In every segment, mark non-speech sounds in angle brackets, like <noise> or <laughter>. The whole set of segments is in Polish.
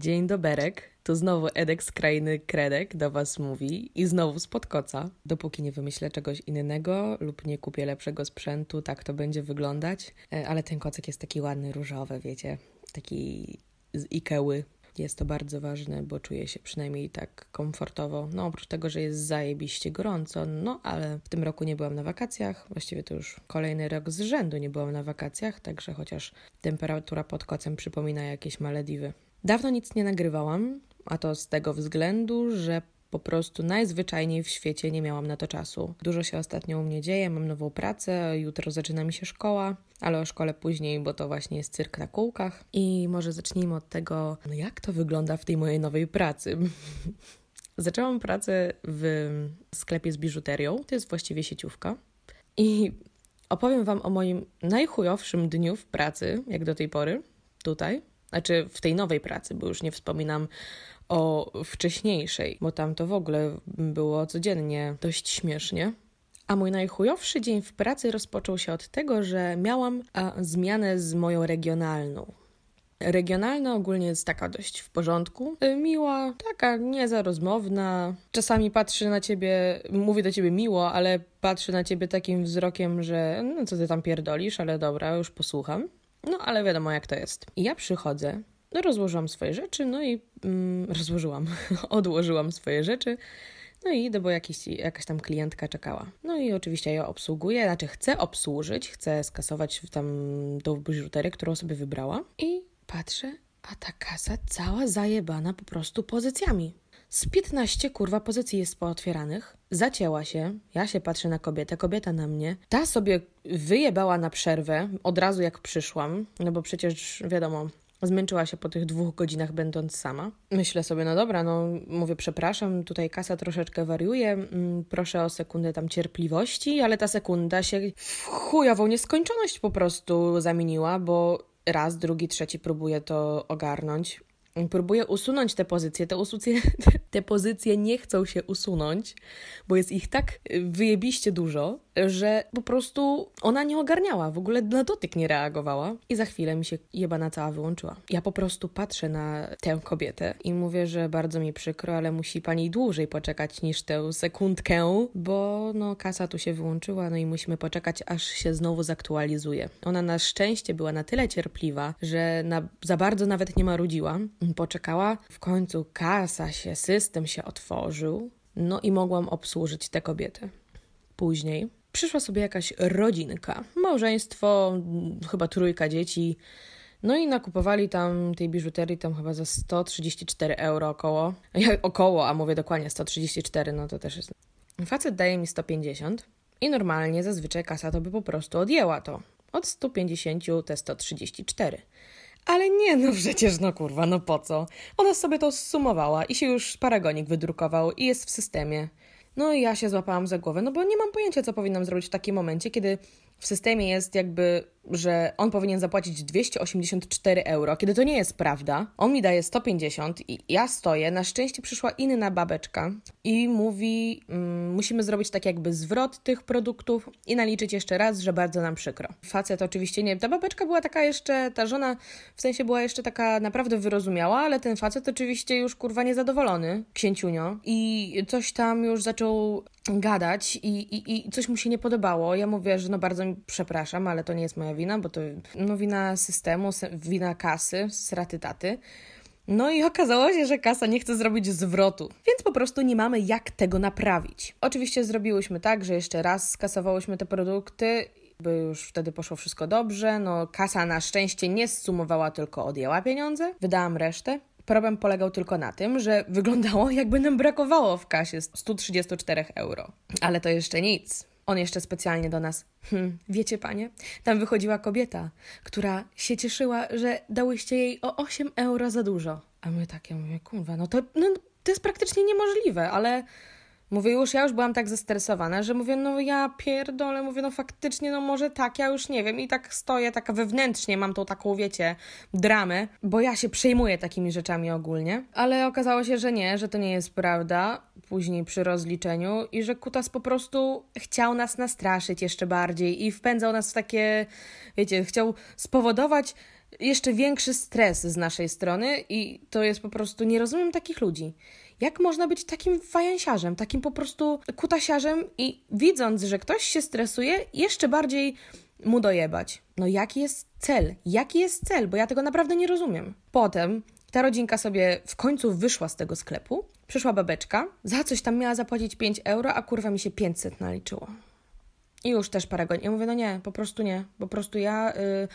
Dzień doberek, tu znowu Edek z krainy Kredek do Was mówi i znowu spod koca. Dopóki nie wymyślę czegoś innego lub nie kupię lepszego sprzętu, tak to będzie wyglądać. E, Ale ten kocek jest taki ładny, różowy, wiecie, taki z Ikeły. Jest to bardzo ważne, bo czuję się przynajmniej tak komfortowo. No oprócz tego, że jest zajebiście gorąco, no ale w tym roku nie byłam na wakacjach. Właściwie to już kolejny rok z rzędu nie byłam na wakacjach, także chociaż temperatura pod kocem przypomina jakieś Malediwy. Dawno nic nie nagrywałam, a to z tego względu, że po prostu najzwyczajniej w świecie nie miałam na to czasu. Dużo się ostatnio u mnie dzieje, mam nową pracę, jutro zaczyna mi się szkoła, ale o szkole później, bo to właśnie jest cyrk na kółkach. I może zacznijmy od tego, no jak to wygląda w tej mojej nowej pracy. <laughs> Zaczęłam pracę w sklepie z biżuterią, to jest właściwie sieciówka. I opowiem Wam o moim najchujowszym dniu w pracy, jak do tej pory, tutaj. Znaczy w tej nowej pracy, bo już nie wspominam o wcześniejszej, bo tam to w ogóle było codziennie dość śmiesznie. A mój najchujowszy dzień w pracy rozpoczął się od tego, że miałam a, zmianę z moją regionalną. Regionalna ogólnie jest taka dość w porządku, y, miła, taka nie za rozmowna. Czasami patrzy na ciebie, mówi do ciebie miło, ale patrzy na ciebie takim wzrokiem, że no co ty tam pierdolisz, ale dobra, już posłucham. No ale wiadomo jak to jest. I ja przychodzę, no rozłożyłam swoje rzeczy, no i mm, rozłożyłam, <laughs> odłożyłam swoje rzeczy. No i idę, bo jakiś, jakaś tam klientka czekała. No i oczywiście ja obsługuję, znaczy chcę obsłużyć, chcę skasować tam tą biżuterię, którą sobie wybrała. I patrzę, a ta kasa cała zajebana po prostu pozycjami. Z 15 kurwa pozycji jest pootwieranych. Zacięła się. Ja się patrzę na kobietę, kobieta na mnie. Ta sobie wyjebała na przerwę od razu jak przyszłam, no bo przecież wiadomo, Zmęczyła się po tych dwóch godzinach, będąc sama. Myślę sobie, no dobra, no mówię, przepraszam, tutaj kasa troszeczkę wariuje, mm, proszę o sekundę tam cierpliwości, ale ta sekunda się w chujową nieskończoność po prostu zamieniła, bo raz, drugi, trzeci próbuje to ogarnąć. Próbuję usunąć te pozycje. Te, usucje, <laughs> te pozycje nie chcą się usunąć, bo jest ich tak wyjebiście dużo, że po prostu ona nie ogarniała, w ogóle na dotyk nie reagowała i za chwilę mi się jebana cała wyłączyła. Ja po prostu patrzę na tę kobietę i mówię, że bardzo mi przykro, ale musi pani dłużej poczekać niż tę sekundkę, bo no kasa tu się wyłączyła, no i musimy poczekać, aż się znowu zaktualizuje. Ona na szczęście była na tyle cierpliwa, że na, za bardzo nawet nie marudziła. Poczekała, w końcu kasa się, system się otworzył, no i mogłam obsłużyć tę kobietę. Później przyszła sobie jakaś rodzinka, małżeństwo, chyba trójka dzieci. No i nakupowali tam tej biżuterii tam chyba za 134 euro około. Ja, około, a mówię dokładnie 134, no to też jest. Facet daje mi 150 i normalnie zazwyczaj kasa to by po prostu odjęła to. Od 150 te 134. Ale nie, no przecież, no kurwa, no po co? Ona sobie to zsumowała i się już paragonik wydrukował i jest w systemie. No i ja się złapałam za głowę, no bo nie mam pojęcia, co powinnam zrobić w takim momencie, kiedy w systemie jest jakby, że on powinien zapłacić 284 euro, kiedy to nie jest prawda. On mi daje 150 i ja stoję. Na szczęście przyszła inna babeczka i mówi, mm, musimy zrobić tak jakby zwrot tych produktów i naliczyć jeszcze raz, że bardzo nam przykro. Facet oczywiście nie. Ta babeczka była taka jeszcze, ta żona w sensie była jeszcze taka naprawdę wyrozumiała, ale ten facet oczywiście już kurwa niezadowolony, księciunio. I coś tam już zaczął gadać i, i, i coś mu się nie podobało. Ja mówię, że no bardzo mi przepraszam, ale to nie jest moja wina, bo to no, wina systemu, wina kasy, straty taty. No i okazało się, że kasa nie chce zrobić zwrotu, więc po prostu nie mamy jak tego naprawić. Oczywiście zrobiłyśmy tak, że jeszcze raz skasowałyśmy te produkty by już wtedy poszło wszystko dobrze. No, kasa na szczęście nie zsumowała, tylko odjęła pieniądze. Wydałam resztę. Problem polegał tylko na tym, że wyglądało jakby nam brakowało w kasie 134 euro. Ale to jeszcze nic. On jeszcze specjalnie do nas. Hm, wiecie, panie, tam wychodziła kobieta, która się cieszyła, że dałyście jej o 8 euro za dużo. A my takie mówię, kurwa, no to, no, to jest praktycznie niemożliwe, ale Mówię już, ja już byłam tak zestresowana, że mówię, no ja pierdolę, mówię, no faktycznie, no może tak, ja już nie wiem. I tak stoję, taka wewnętrznie mam tą taką, wiecie, dramę, bo ja się przejmuję takimi rzeczami ogólnie. Ale okazało się, że nie, że to nie jest prawda później przy rozliczeniu i że Kutas po prostu chciał nas nastraszyć jeszcze bardziej i wpędzał nas w takie, wiecie, chciał spowodować, jeszcze większy stres z naszej strony i to jest po prostu, nie rozumiem takich ludzi. Jak można być takim fajansiarzem, takim po prostu kutasiarzem i widząc, że ktoś się stresuje, jeszcze bardziej mu dojebać. No jaki jest cel? Jaki jest cel? Bo ja tego naprawdę nie rozumiem. Potem ta rodzinka sobie w końcu wyszła z tego sklepu, przyszła babeczka, za coś tam miała zapłacić 5 euro, a kurwa mi się 500 naliczyło. I już też parę godzin. Ja mówię, no nie, po prostu nie. Po prostu ja... Y,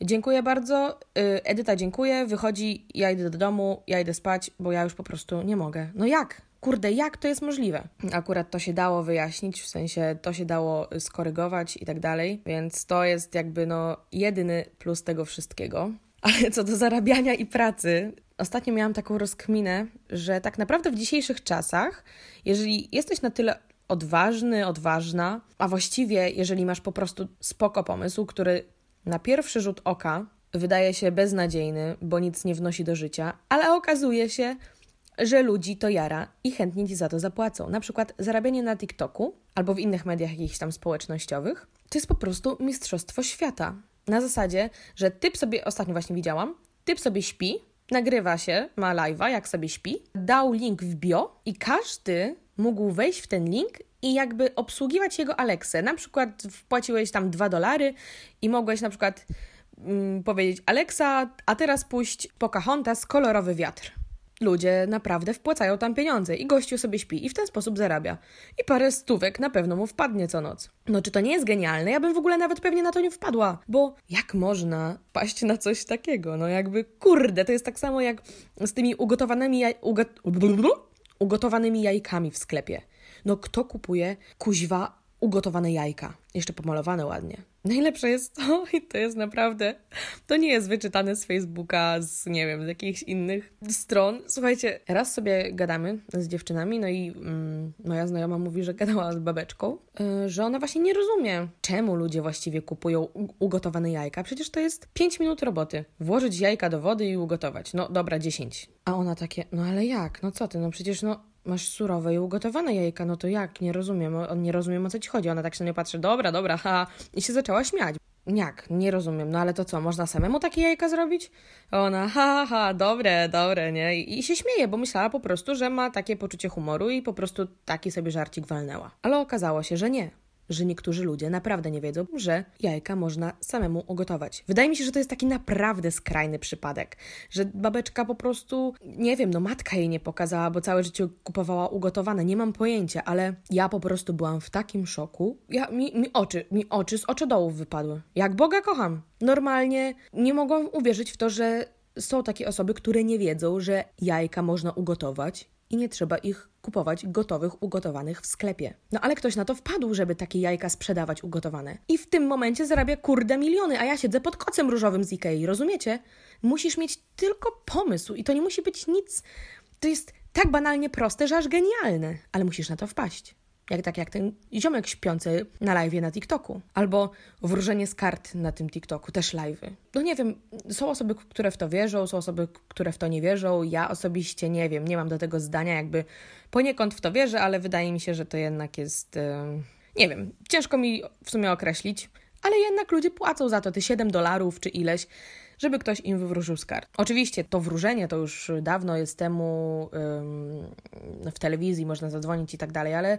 dziękuję bardzo. Y, Edyta dziękuję. Wychodzi, ja idę do domu, ja idę spać, bo ja już po prostu nie mogę. No jak? Kurde, jak to jest możliwe? Akurat to się dało wyjaśnić, w sensie to się dało skorygować i tak dalej, więc to jest jakby no jedyny plus tego wszystkiego. <laughs> Ale co do zarabiania i pracy, ostatnio miałam taką rozkminę, że tak naprawdę w dzisiejszych czasach, jeżeli jesteś na tyle odważny, odważna, a właściwie jeżeli masz po prostu spoko pomysł, który na pierwszy rzut oka wydaje się beznadziejny, bo nic nie wnosi do życia, ale okazuje się, że ludzi to jara i chętnie ci za to zapłacą. Na przykład zarabianie na TikToku albo w innych mediach jakichś tam społecznościowych to jest po prostu mistrzostwo świata. Na zasadzie, że typ sobie, ostatnio właśnie widziałam, typ sobie śpi, nagrywa się, ma live'a, jak sobie śpi, dał link w bio i każdy mógł wejść w ten link i jakby obsługiwać jego Alexę. Na przykład wpłaciłeś tam dwa dolary i mogłeś na przykład mm, powiedzieć Alexa, a teraz puść Pocahontas kolorowy wiatr. Ludzie naprawdę wpłacają tam pieniądze i gościu sobie śpi i w ten sposób zarabia. I parę stówek na pewno mu wpadnie co noc. No czy to nie jest genialne? Ja bym w ogóle nawet pewnie na to nie wpadła, bo jak można paść na coś takiego? No jakby kurde, to jest tak samo jak z tymi ugotowanymi jaj... Ugot... <laughs> ugotowanymi jajkami w sklepie. No kto kupuje kuźwa ugotowane jajka? Jeszcze pomalowane ładnie. Najlepsze jest to, <laughs> i to jest naprawdę, to nie jest wyczytane z Facebooka, z nie wiem, z jakichś innych stron. Słuchajcie, raz sobie gadamy z dziewczynami, no i mm, moja znajoma mówi, że gadała z babeczką, yy, że ona właśnie nie rozumie, czemu ludzie właściwie kupują ugotowane jajka. Przecież to jest 5 minut roboty. Włożyć jajka do wody i ugotować. No dobra, 10. A ona takie, no ale jak? No co ty? No przecież no masz surowe i ugotowane jajka, no to jak? Nie rozumiem, on nie rozumiem o co ci chodzi. Ona tak się na mnie patrzy, dobra, dobra, ha, i się zaczęła śmiać. Jak? Nie rozumiem. No ale to co, można samemu takie jajka zrobić? Ona, ha, ha, dobre, dobre, nie? I, I, się śmieje, bo myślała po prostu, że ma takie poczucie humoru i po prostu taki sobie żarcik walnęła. Ale okazało się, że nie że niektórzy ludzie naprawdę nie wiedzą, że jajka można samemu ugotować. Wydaje mi się, że to jest taki naprawdę skrajny przypadek, że babeczka po prostu, nie wiem, no matka jej nie pokazała, bo całe życie kupowała ugotowane, nie mam pojęcia, ale ja po prostu byłam w takim szoku. Ja, mi, mi oczy, mi oczy z oczodołów wypadły. Jak Boga kocham. Normalnie nie mogłam uwierzyć w to, że są takie osoby, które nie wiedzą, że jajka można ugotować i nie trzeba ich kupować gotowych, ugotowanych w sklepie. No ale ktoś na to wpadł, żeby takie jajka sprzedawać ugotowane. I w tym momencie zarabia kurde miliony, a ja siedzę pod kocem różowym z Ikei, rozumiecie? Musisz mieć tylko pomysł i to nie musi być nic. To jest tak banalnie proste, że aż genialne, ale musisz na to wpaść. Jak tak jak ten ziomek śpiący na live na TikToku. Albo wróżenie z kart na tym TikToku, też live'y. No nie wiem, są osoby, które w to wierzą, są osoby, które w to nie wierzą. Ja osobiście nie wiem, nie mam do tego zdania, jakby poniekąd w to wierzę, ale wydaje mi się, że to jednak jest. Nie wiem, ciężko mi w sumie określić, ale jednak ludzie płacą za to te 7 dolarów czy ileś żeby ktoś im wywróżył z kart. Oczywiście to wróżenie to już dawno jest temu ym, w telewizji, można zadzwonić i tak dalej, ale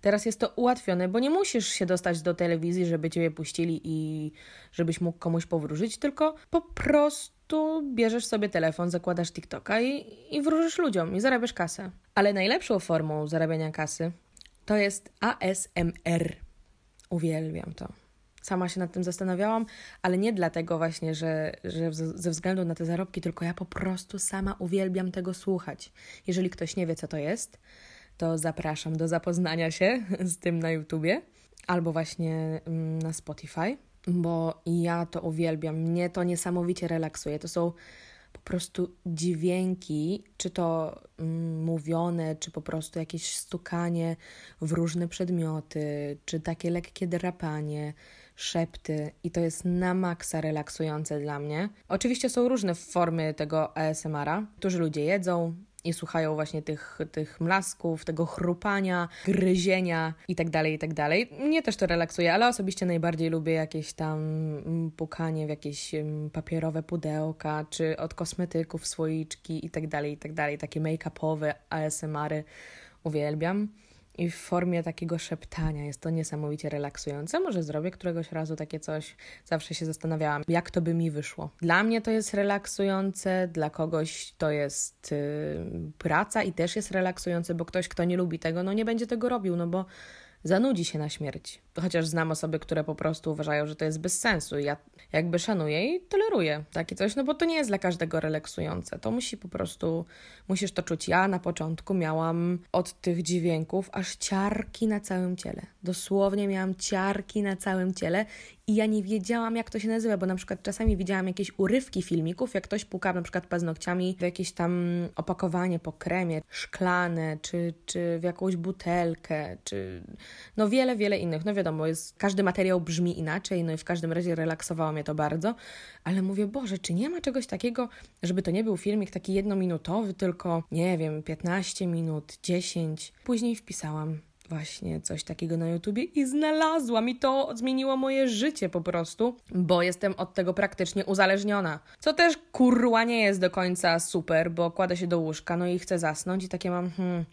teraz jest to ułatwione, bo nie musisz się dostać do telewizji, żeby ciebie puścili i żebyś mógł komuś powróżyć, tylko po prostu bierzesz sobie telefon, zakładasz TikToka i, i wróżysz ludziom i zarabiasz kasę. Ale najlepszą formą zarabiania kasy to jest ASMR. Uwielbiam to. Sama się nad tym zastanawiałam, ale nie dlatego właśnie, że, że ze względu na te zarobki, tylko ja po prostu sama uwielbiam tego słuchać. Jeżeli ktoś nie wie, co to jest, to zapraszam do zapoznania się z tym na YouTubie albo właśnie mm, na Spotify, bo ja to uwielbiam. Mnie to niesamowicie relaksuje. To są po prostu dźwięki, czy to mm, mówione, czy po prostu jakieś stukanie w różne przedmioty, czy takie lekkie drapanie szepty i to jest na maksa relaksujące dla mnie. Oczywiście są różne formy tego ASMR-a. Którzy ludzie jedzą, i słuchają właśnie tych, tych mlasków, tego chrupania, gryzienia i tak dalej, i tak. Mnie też to relaksuje, ale osobiście najbardziej lubię jakieś tam mm, pukanie w jakieś mm, papierowe pudełka, czy od kosmetyków słoiczki i tak dalej, i dalej. Takie make-upowe ASMR-y uwielbiam i w formie takiego szeptania. Jest to niesamowicie relaksujące. Może zrobię któregoś razu takie coś. Zawsze się zastanawiałam, jak to by mi wyszło. Dla mnie to jest relaksujące, dla kogoś to jest yy, praca i też jest relaksujące, bo ktoś, kto nie lubi tego, no nie będzie tego robił, no bo zanudzi się na śmierć. Chociaż znam osoby, które po prostu uważają, że to jest bez sensu. Ja jakby szanuję i toleruję takie coś, no bo to nie jest dla każdego relaksujące. To musi po prostu, musisz to czuć. Ja na początku miałam od tych dźwięków aż ciarki na całym ciele. Dosłownie miałam ciarki na całym ciele i ja nie wiedziałam, jak to się nazywa, bo na przykład czasami widziałam jakieś urywki filmików, jak ktoś puka na przykład paznokciami w jakieś tam opakowanie po kremie, szklane, czy, czy w jakąś butelkę, czy no wiele, wiele innych. No wiadomo, jest, każdy materiał brzmi inaczej, no i w każdym razie relaksowało mnie to bardzo, ale mówię, Boże, czy nie ma czegoś takiego, żeby to nie był filmik taki jednominutowy, tylko, nie wiem, 15 minut, 10. Później wpisałam właśnie coś takiego na YouTubie i znalazłam i to zmieniło moje życie po prostu, bo jestem od tego praktycznie uzależniona. Co też kurwa nie jest do końca super, bo kładę się do łóżka, no i chcę zasnąć i takie mam, hmm,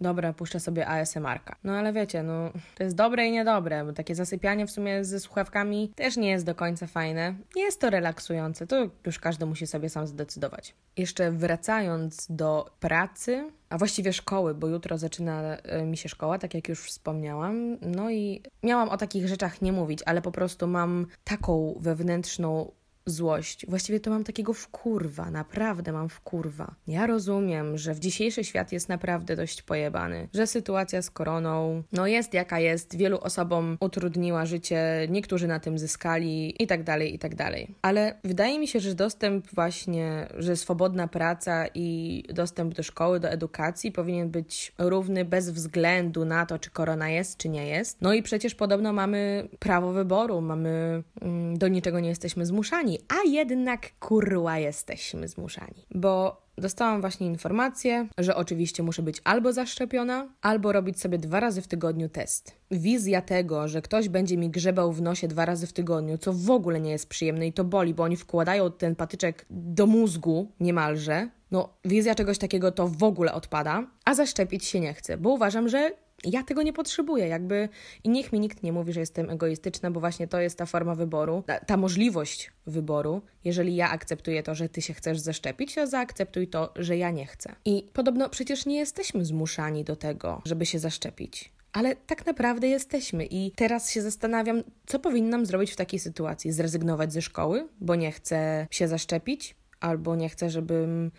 dobra, puszczę sobie ASMR-ka. No ale wiecie, no to jest dobre i niedobre, bo takie zasypianie w sumie ze słuchawkami też nie jest do końca fajne. Jest to relaksujące, to już każdy musi sobie sam zdecydować. Jeszcze wracając do pracy, a właściwie szkoły, bo jutro zaczyna e, mi się szkoła, tak jak już wspomniałam. No i miałam o takich rzeczach nie mówić, ale po prostu mam taką wewnętrzną złość. Właściwie to mam takiego wkurwa, naprawdę mam wkurwa. Ja rozumiem, że w dzisiejszy świat jest naprawdę dość pojebany, że sytuacja z koroną, no jest jaka jest, wielu osobom utrudniła życie, niektórzy na tym zyskali i tak dalej, i tak dalej. Ale wydaje mi się, że dostęp właśnie, że swobodna praca i dostęp do szkoły, do edukacji powinien być równy bez względu na to, czy korona jest, czy nie jest. No i przecież podobno mamy prawo wyboru, mamy mm, do niczego nie jesteśmy zmuszani, a jednak kurła jesteśmy zmuszani. Bo dostałam właśnie informację, że oczywiście muszę być albo zaszczepiona, albo robić sobie dwa razy w tygodniu test. Wizja tego, że ktoś będzie mi grzebał w nosie dwa razy w tygodniu, co w ogóle nie jest przyjemne i to boli, bo oni wkładają ten patyczek do mózgu niemalże. No, wizja czegoś takiego to w ogóle odpada, a zaszczepić się nie chcę, bo uważam, że ja tego nie potrzebuję, jakby i niech mi nikt nie mówi, że jestem egoistyczna, bo właśnie to jest ta forma wyboru, ta, ta, możliwość wyboru. Jeżeli ja akceptuję to, że ty się chcesz zaszczepić, to zaakceptuj to, że ja nie chcę. I podobno przecież nie jesteśmy zmuszani do tego, żeby się zaszczepić. Ale tak naprawdę jesteśmy i teraz się zastanawiam, co powinnam zrobić w takiej sytuacji? Zrezygnować ze szkoły, bo nie chcę się zaszczepić, albo nie chcę, żebym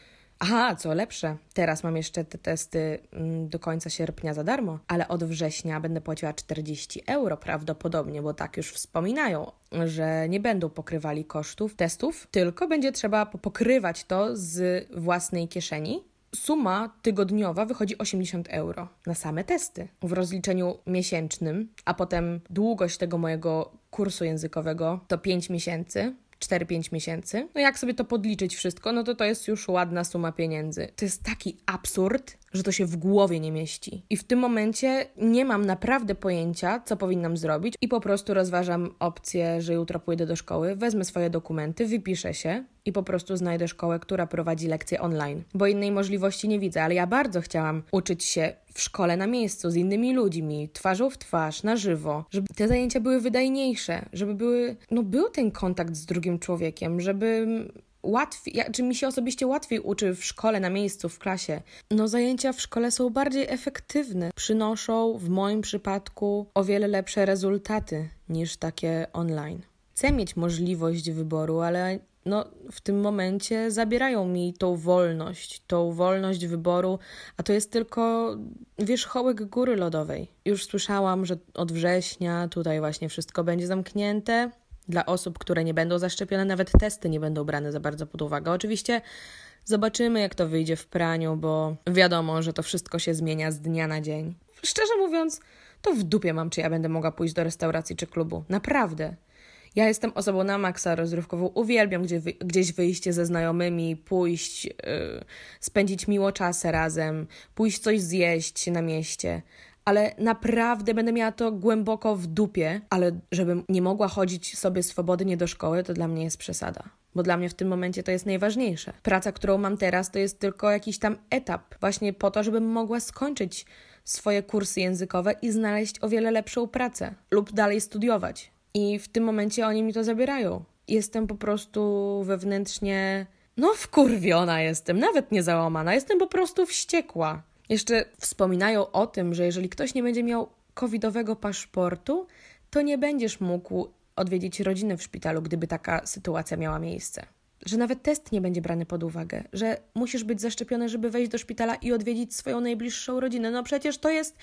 Aha, co lepsze, teraz mam jeszcze te testy mm, do końca sierpnia za darmo, ale od września będę płaciła 40 euro prawdopodobnie, bo tak już wspominają, że nie będą pokrywali kosztów testów, tylko będzie trzeba pokrywać to z własnej kieszeni. Suma tygodniowa wychodzi 80 euro na same testy w rozliczeniu miesięcznym, a potem długość tego mojego kursu językowego to 5 miesięcy, 4-5 miesięcy. No jak sobie to podliczyć wszystko, no to to jest już ładna suma pieniędzy. To jest taki absurd, że to się w głowie nie mieści. I w tym momencie nie mam naprawdę pojęcia, co powinnam zrobić i po prostu rozważam opcję, że jutro pójdę do szkoły, wezmę swoje dokumenty, wypiszę się i po prostu znajdę szkołę, która prowadzi lekcje online, bo innej możliwości nie widzę, ale ja bardzo chciałam uczyć się w szkole na miejscu z innymi ludźmi, twarzą w twarz, na żywo, żeby te zajęcia były wydajniejsze, żeby były, no był ten kontakt z drugim człowiekiem, żeby łatwiej, ja, czy mi się osobiście łatwiej uczy w szkole, na miejscu, w klasie? No, zajęcia w szkole są bardziej efektywne. Przynoszą w moim przypadku o wiele lepsze rezultaty niż takie online. Chcę mieć możliwość wyboru, ale no, w tym momencie zabierają mi tą wolność, tą wolność wyboru, a to jest tylko wierzchołek góry lodowej. Już słyszałam, że od września tutaj właśnie wszystko będzie zamknięte dla osób, które nie będą zaszczepione, nawet testy nie będą brane za bardzo pod uwagę. Oczywiście zobaczymy, jak to wyjdzie w praniu, bo wiadomo, że to wszystko się zmienia z dnia na dzień. Szczerze mówiąc, to w dupie mam, czy ja będę mogła pójść do restauracji czy klubu. Naprawdę. Ja jestem osobą na maksa rozrywkową, uwielbiam gdzie gdzieś wyjście ze znajomymi, pójść, yy, spędzić miło czas razem, pójść coś zjeść na mieście ale naprawdę będę miała to głęboko w dupie, ale żebym nie mogła chodzić sobie swobodnie do szkoły, to dla mnie jest przesada. Bo dla mnie w tym momencie to jest najważniejsze. Praca, którą mam teraz, to jest tylko jakiś tam etap, właśnie po to, żebym mogła skończyć swoje kursy językowe i znaleźć o wiele lepszą pracę lub dalej studiować. I w tym momencie oni mi to zabierają. Jestem po prostu wewnętrznie. No, wkurwiona jestem, nawet nie załamana, jestem po prostu wściekła. Jeszcze wspominają o tym, że jeżeli ktoś nie będzie miał covidowego paszportu, to nie będziesz mógł odwiedzić rodziny w szpitalu, gdyby taka sytuacja miała miejsce. Że nawet test nie będzie brany pod uwagę, że musisz być zaszczepiony, żeby wejść do szpitala i odwiedzić swoją najbliższą rodzinę. No przecież to jest.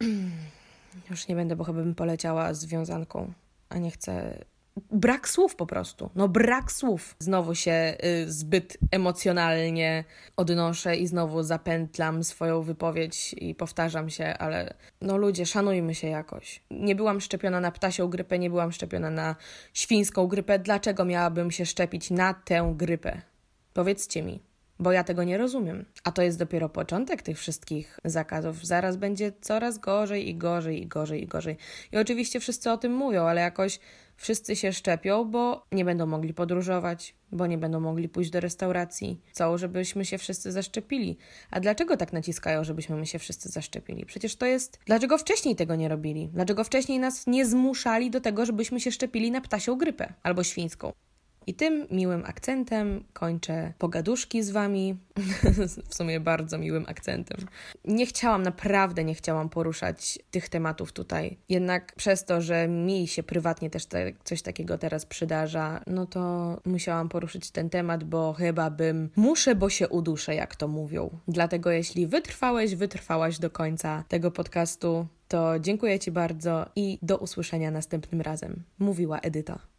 <clears throat> Już nie będę, bo chyba bym poleciała z wiązanką, a nie chcę brak słów po prostu. No brak słów. Znowu się y, zbyt emocjonalnie odnoszę i znowu zapętlam swoją wypowiedź i powtarzam się, ale no ludzie, szanujmy się jakoś. Nie byłam szczepiona na ptasią grypę, nie byłam szczepiona na świńską grypę. Dlaczego miałabym się szczepić na tę grypę? Powiedzcie mi bo ja tego nie rozumiem. A to jest dopiero początek tych wszystkich zakazów. Zaraz będzie coraz gorzej i gorzej i gorzej i gorzej. I oczywiście wszyscy o tym mówią, ale jakoś wszyscy się szczepią, bo nie będą mogli podróżować, bo nie będą mogli pójść do restauracji. Chcą, żebyśmy się wszyscy zaszczepili. A dlaczego tak naciskają, żebyśmy my się wszyscy zaszczepili? Przecież to jest. Dlaczego wcześniej tego nie robili? Dlaczego wcześniej nas nie zmuszali do tego, żebyśmy się szczepili na ptasią grypę albo świńską? I tym miłym akcentem kończę pogaduszki z Wami. <laughs> w sumie bardzo miłym akcentem. Nie chciałam, naprawdę nie chciałam poruszać tych tematów tutaj. Jednak przez to, że mi się prywatnie też te, coś takiego teraz przydarza, no to musiałam poruszyć ten temat, bo chyba bym muszę, bo się uduszę, jak to mówią. Dlatego jeśli wytrwałeś, wytrwałaś do końca tego podcastu, to dziękuję Ci bardzo i do usłyszenia następnym razem. Mówiła Edyta.